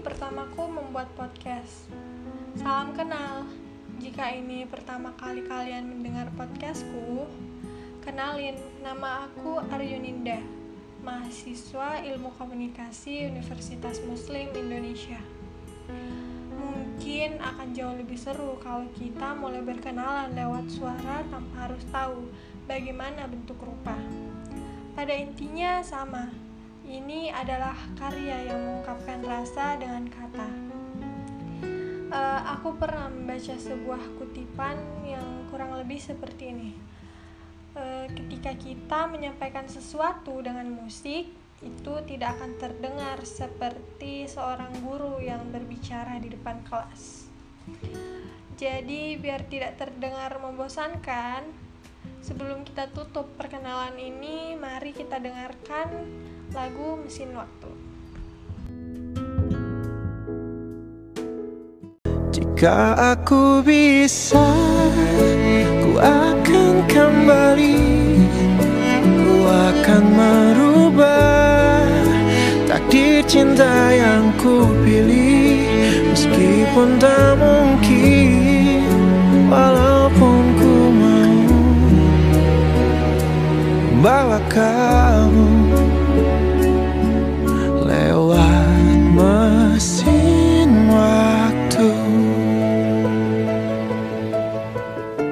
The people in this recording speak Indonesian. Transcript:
pertamaku membuat podcast. Salam kenal. Jika ini pertama kali kalian mendengar podcastku, kenalin nama aku Aryuninda, mahasiswa Ilmu Komunikasi Universitas Muslim Indonesia. Mungkin akan jauh lebih seru kalau kita mulai berkenalan lewat suara tanpa harus tahu bagaimana bentuk rupa. Pada intinya sama, ini adalah karya yang mengungkapkan rasa dengan kata. Uh, aku pernah membaca sebuah kutipan yang kurang lebih seperti ini. Uh, ketika kita menyampaikan sesuatu dengan musik, itu tidak akan terdengar seperti seorang guru yang berbicara di depan kelas. Jadi, biar tidak terdengar membosankan, sebelum kita tutup perkenalan ini, mari kita dengarkan lagu Mesin Waktu. Jika aku bisa, ku akan kembali, ku akan merubah takdir cinta yang ku pilih, meskipun tak mungkin, walaupun bawa kamu